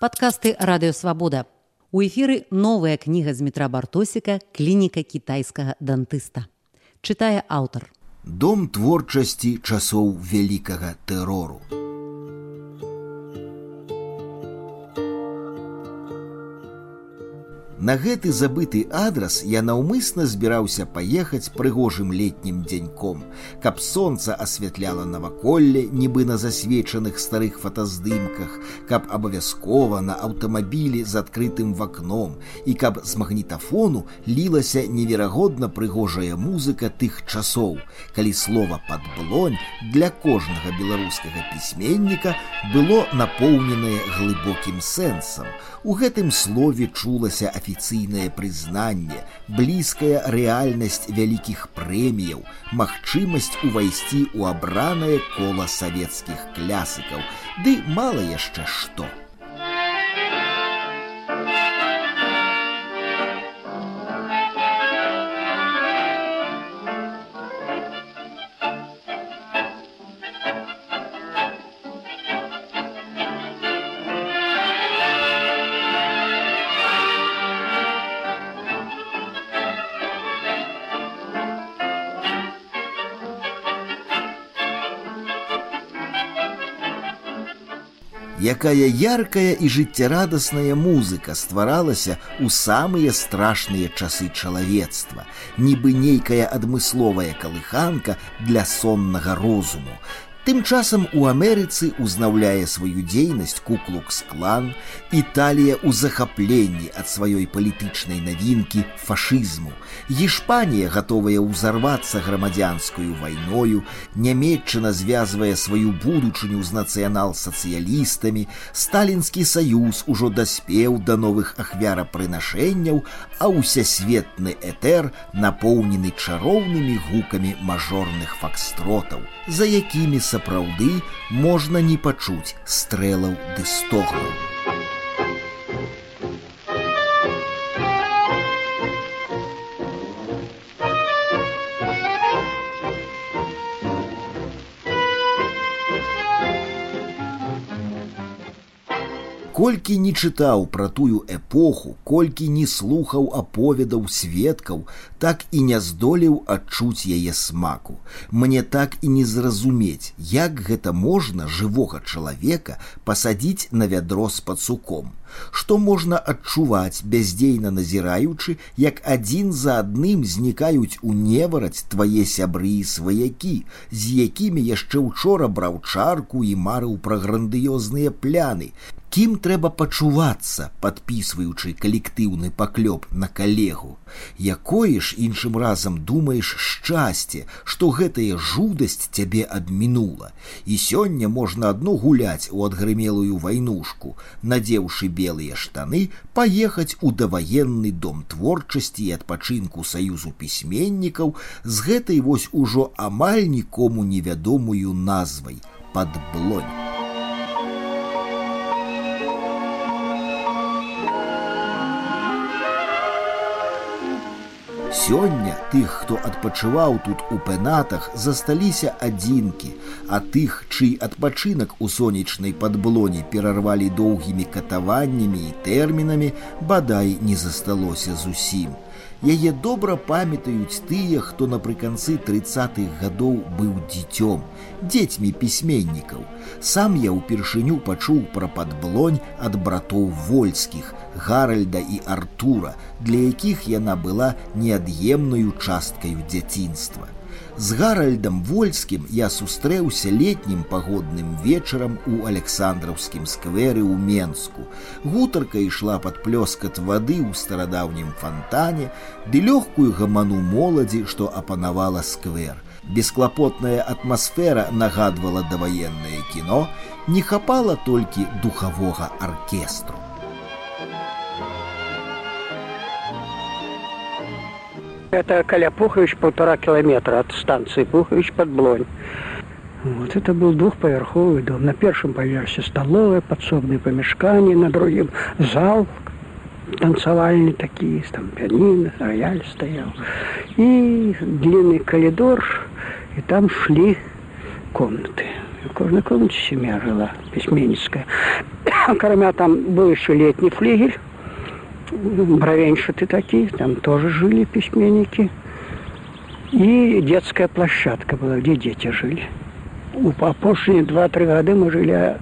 Падкасты радыёвабода. У эфіры новая кніга з метра бартосіка клініка кітайскага дантыста. Чытае аўтар. Дом творчасці часоў вялікага тэрору. На гэты забыты адрас я наўмысна збіраўся паехаць прыгожым летнім дзяньком, каб сонца асвятляла наваколле, нібы на засвечаных старых фотаздымках, каб абавязкова на аўтамабілі з адкрытым вакном і каб з магнітафону лілася неверагодна прыгожая музыка тых часоў, калі слова падблонь для кожнага беларускага пісьменніка было напоўненае глыбокім сэнсам. У гэтым слове чулася афіцыйна афіцыйнае прызнанне, блізкая рэальнасць вялікіх прэміяў, магчымасць увайсці ў абранае кола савецкіх клясыкаў, ды мала яшчэ што. якая яркая і жыццярадасная музыка стваралася ў самыя страшныя часы чалавецтва, нібы нейкая адмысловая калыханка для соннага розуму, Тым часам у Амерыцы ўзнаўляе сваю дзейнасць куклукс-клан, Італія ў захапленні ад сваёй палітычнай навінкі фашызму. Гішпанія гатовая ўзарвацца грамадзянскую вайною, Нямметчына звязвае сваю будучыню з нацыянал-сацыялістамі, Сталінскі саюз ужо даспеў да новых ахвярапрынашэнняў, а ўсясветны этэр напоўнены чароўнымі гукамі мажорных факстротаў, за якімі сапраўды можна не пачуць стрэлаў ды стогнаў. колькі не чытаў пра тую эпоху, колькі не слухаў аповедаў сведкаў, так і не здолеў адчуць яе смаку. Мне так і не зразумець, як гэта можна жывога чалавека пасадзіць на вядро з пацуком. Што можна адчуваць, бяздзейна назіраючы, як адзін за адным знікаюць у невараць твае сябры і сваякі, з якімі яшчэ учора браў чарку і марыў пра грандыёзныя пляны, кім трэба пачувацца подпісваючы калектыўны паклёп на калегу? Якое ж іншым разам думаеш шчасце што гэтая жудасць цябе абмінула і сёння можна адно гуляць у адгрымелую вайнушку надзеўшы белыя штаны паехаць у даваенны дом творчасці і адпачынку саюзу пісьменнікаў з гэтай вось ужо амаль нікому невядомую назвай под блонь Сёння тых, хто адпачываў тут у пенатах, засталіся адзінкі, а тых, чый адпачынак у сонечнай падблоне перарвалі доўгімі катаваннямі і тэрмінамі, бадай не засталося зусім. Яе добра памятаюць тыя, хто напрыканцы тридцатых гадоў быў дзіцём, дзецьмі пісьменнікаў. Сам я ўпершыню пачуў пра падблонь ад братоў вольскіх, Гаральда і Артура, для якіх яна была неад'емнаю часткаю дзяцінства. З гаральдам вольскім я сустрэўся летнім пагодным вечарам у александраўскім скверы ў менску гутарка ішла под плёскат вады ў старадаўнім фонтане ды лёгкую гаману моладзі што апанавала сквер бесклапотная атмасфера нагадвала даваеннае кіно не хапала толькі духавога аркестру Это Коля Пухович, полтора километра от станции Пухович под Блонь. Вот это был двухповерховый дом. На первом поверхе столовая, подсобные помешкания, на другом зал танцевальный такие, там пианино, рояль стоял. И длинный коридор, и там шли комнаты. В каждой комнате семья жила, письменницкая. Кроме там был еще летний флигель, бровеншиты такие, там тоже жили письменники. И детская площадка была, где дети жили. У последние два-три года мы жили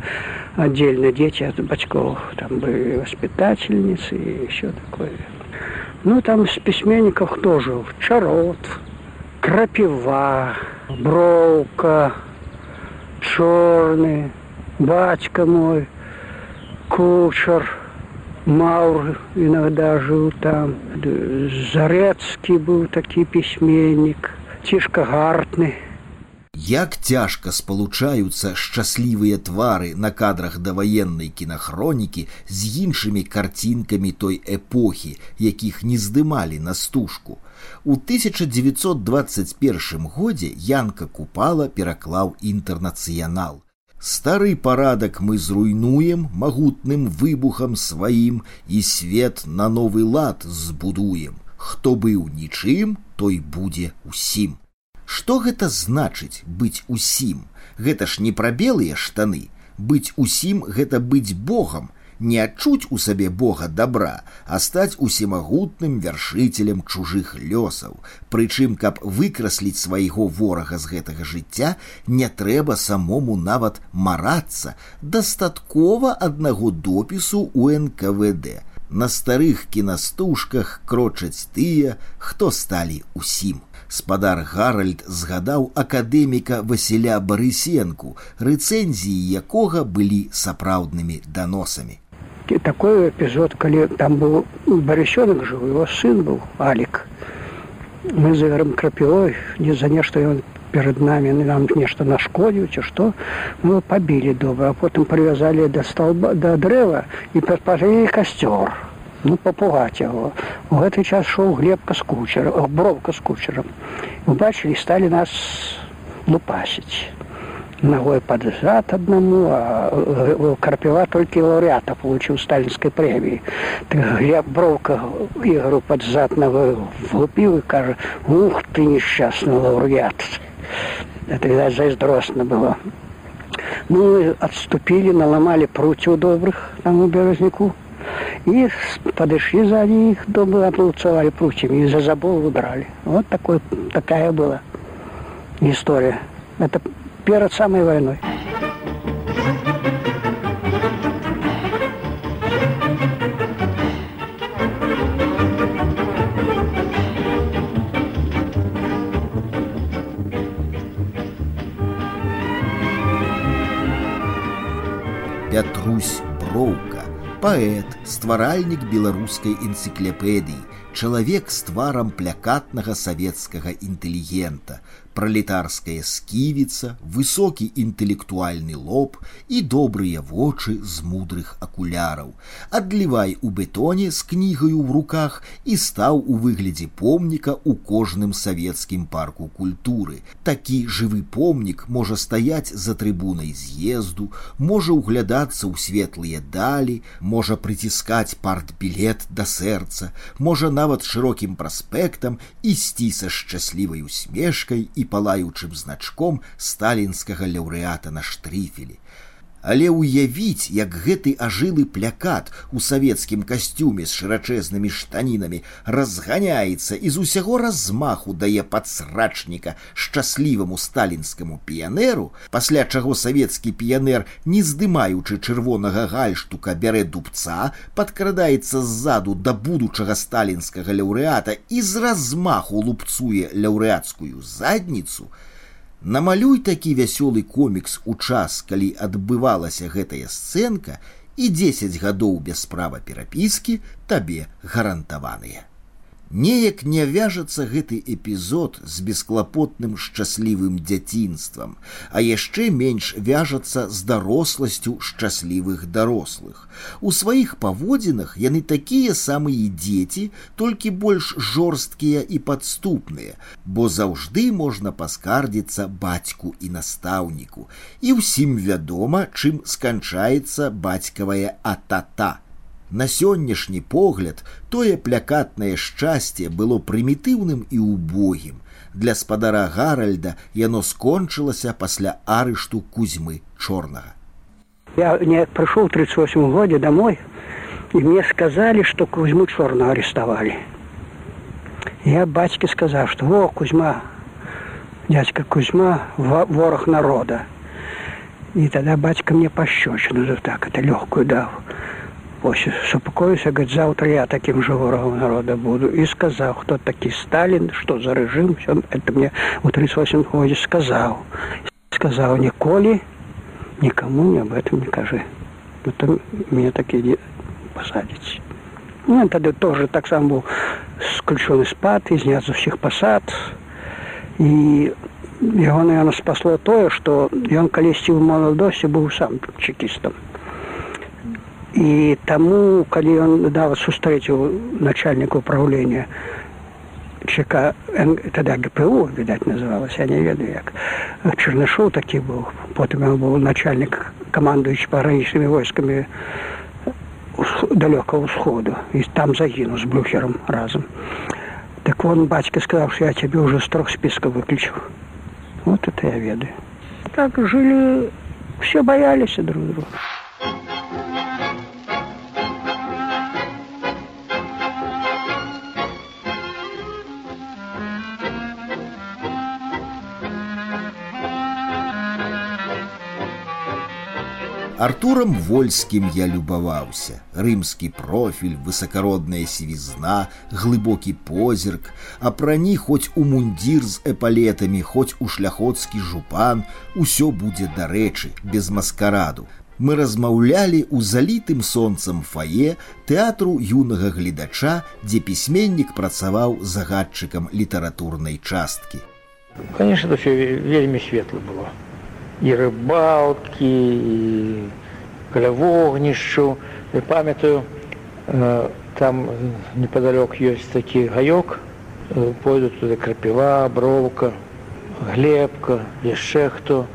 отдельно, дети от батьков. Там были воспитательницы и еще такое. Ну, там с письменников тоже Чарот, Крапива, Бровка, Черный, Батька мой, Кучер, Маур иногда жил там, Зарецкий был такой письменник, Тишка Гартный – Як цяжка спалучаюцца шчаслівыя твары на кадрах даваеннай кінахронікі з іншымі карцінкамі той эпохі, якіх не здымалі на стужку. У 1921 годзе Янка купала пераклаў інтэрнацыянал. Стары парадак мы зруйнуем магутным выбухам сваім і свет на новы лад збудуем. Хто быў нічым, той будзе усім. Што гэта значыць быць усім? Гэта ж не пра белыя штаны. Быць усім гэта быць Богам, не адчуць у сабе Бога добра, а стаць усімагутным вяршыцелем чужых лёсаў. Прычым, каб выкрасліць свайго ворага з гэтага жыцця, не трэба самому нават марацца, дастаткова аднаго допісу у НКВД. На старых кінастужках крочаць тыя, хто сталі усім спадар гаральд згадаў акадэміка васіля барысенку рэцэнзіі якога былі сапраўднымі даносамі такой эпизод калі там был барысёнок жыў его сын был алик мы заверым крапілой не за нешта ён перед нами нам нешта нашкодзіў ці што мы побілі добра а потым прывязалі да столба да дрэва і паспажылі касцёр ну, попугать его. В этот час шел Глебка с кучером, Бровка с кучером. Убачили, стали нас лупасить. Ногой под зад одному, а э, Карпева только лауреата получил сталинской премии. Глеб Бровка Игору под зад ногой влупил и кажет, ух ты, несчастный лауреат. Это, видать, зайздростно было. Ну, отступили, наломали прутьев добрых там у Березняку. И подошли сзади их, дома облуцевали прутьями и за забор убрали. Вот такой, такая была история. Это перед самой войной. Пятрусь Броука паэт стваральнік беларускай энцыклапедыі чалавек з тварам плякатнага савецкага інтэлігента пралетарская сківіца, высокі інтэлектуальны лоб і добрыя вочы з мудрых акуляраў. Адлівай у бетоне з кнігаю ў руках і стаў у выглядзе помніка ў кожным савецкім парку культуры. Такі жывы помнік можа стаяць за трыбунай з'езду, можа ўглядацца ў светлыя далі, можа прыціскаць партбілет да сэрца, можа нават шырокім праспектам ісці са шчаслівай усмешкай і палаючым значком сталінскага лаўрэата на штрыфелі. Але ўявіць, як гэты ажылы плякат у савецкім касцюме з шырачэзнымі штанінамі разганяецца і з усяго размаху дае падсрачніка шчасліваму сталінскаму піянеру, пасля чаго савецкі піянер, не здымаючы чырвонага гальштука бярэ дубца, падкрадаецца ззаду да будучага сталінскага лаўрэата і з размаху лупцуе лаўрэацкую задніцу, намалюй такі вясёлы комікс у час, калі адбывалася гэтая сцэнка і 10 гадоў без права перапіскі табе гарантаваныя. Неяк не вяжацца гэты эпізод з бесклапотным шчаслівым дзяцінствам, а яшчэ менш вяжацца з даросласцю шчаслівых дарослых. У сваіх паводзінах яны такія самыя дзеці, толькі больш жорсткія і падступныя, бо заўжды можна паскардзіцца бацьку і настаўніку. І ўсім вядома, чым сканчаецца бацькавая атата. На сённяшні погляд тое плякатнае шчасце было прымітыўным і убогім. Для спадара Гаральда яно скончылася пасля арышту кузьмы чорнага. Я не пришел в 38 году домой, и мне сказали, что Кузьму Черного арестовали. Я батьке сказал, что «О, Кузьма, дядька Кузьма, ворох народа». И тогда батька мне пощечину за так, это легкую дал. После супокоился, говорит, завтра я таким же ворогом народа буду. И сказал, кто такой Сталин, что за режим, все это мне в 38 году сказал. Сказал, Николи, никому не об этом не кажи. Это меня таки посадить. Ну, тогда тоже так само был сключений спад, зняць з усіх пасад і яго наверное спасло тое што ён калісьці ў маладосці быў сам чекістам і таму калі ён нават сустрэціў начальніка управлення ЧК тогда ГПУ відаць называлася я не ведаю як Чернышоў такі быў потым ён быў начальнік камандуючы пагранічнымі войскамі далекого ўсходу і там загінуў з блюхером разом так он бацька сказал что я тебе уже с трех списков выключил вот это я ведаю так жили все боялись друг друга Артурам вольскім я любаваўся. Рымскі профіль, высакародная сівізна, глыбокі позірк, а прані хоць у мундзір з эпалетамі, хоць у шляходскі жупан, усё будзе дарэчы, без маскараду. Мы размаўлялі ў залітым сонцам фае тэатру юнага гледача, дзе пісьменнік працаваў загадчыкам літаратурнай часткі. Конечно, это все вельмі светло было і рыбалкі і каля вогнішчу і памятаю там непадалёк ёсць такі гаёк пойдут туды крапіва броўка глебка яшчэ хто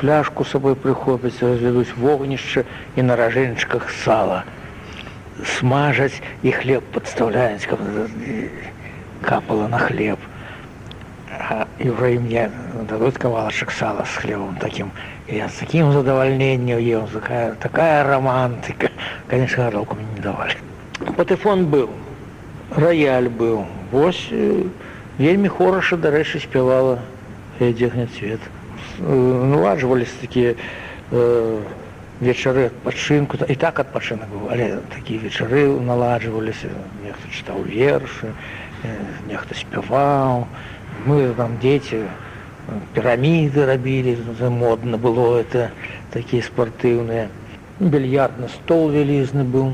пляшку сабой прыхопяць развядуць вогнішча і на ражэнчыках сала смажаць і хлеб падстаўляюць каб капала на хлеб и уже мне дадут кавалочек сала с хлебом таким. И я с таким задовольнением ел, такая, такая романтика. Конечно, горелку мне не давали. Патефон был, рояль был. Вось вельмі хороша, дарэчы, спявала дзегне цвет. Наладжвались такія э, вечары адпачынку і так адпачынак быў, але такія вечары наладжваліся, нехта чытаў вершы, нехта спяваў мы там дети пирамиды рабілі модно было это такие спартыўныя більярдны стол вялізны быў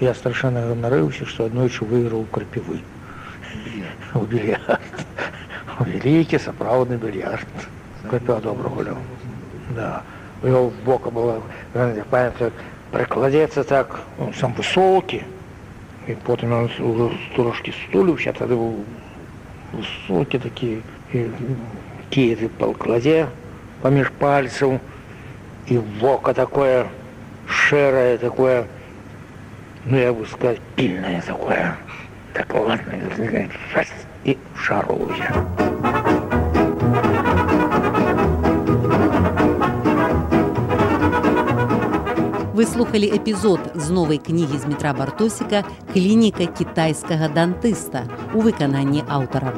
я страшэнна ганарыўся што аднойчы выйграў крапівы вялікі сапраўдны більярд крапя добра гуляў да его бока было памятаю прыкладзецца так сам высокі і потым ён трошки стуліўся тады быў высокі такі кіты палкладзе паміж пальцаў і вока такое шэрае такое ну я бы сказать пільнае такое так ладно і шаруе. Вы слухали эпізод з новай кнігі з метра бартосіка клініка кітайскага дантыста у выкананні аўтара.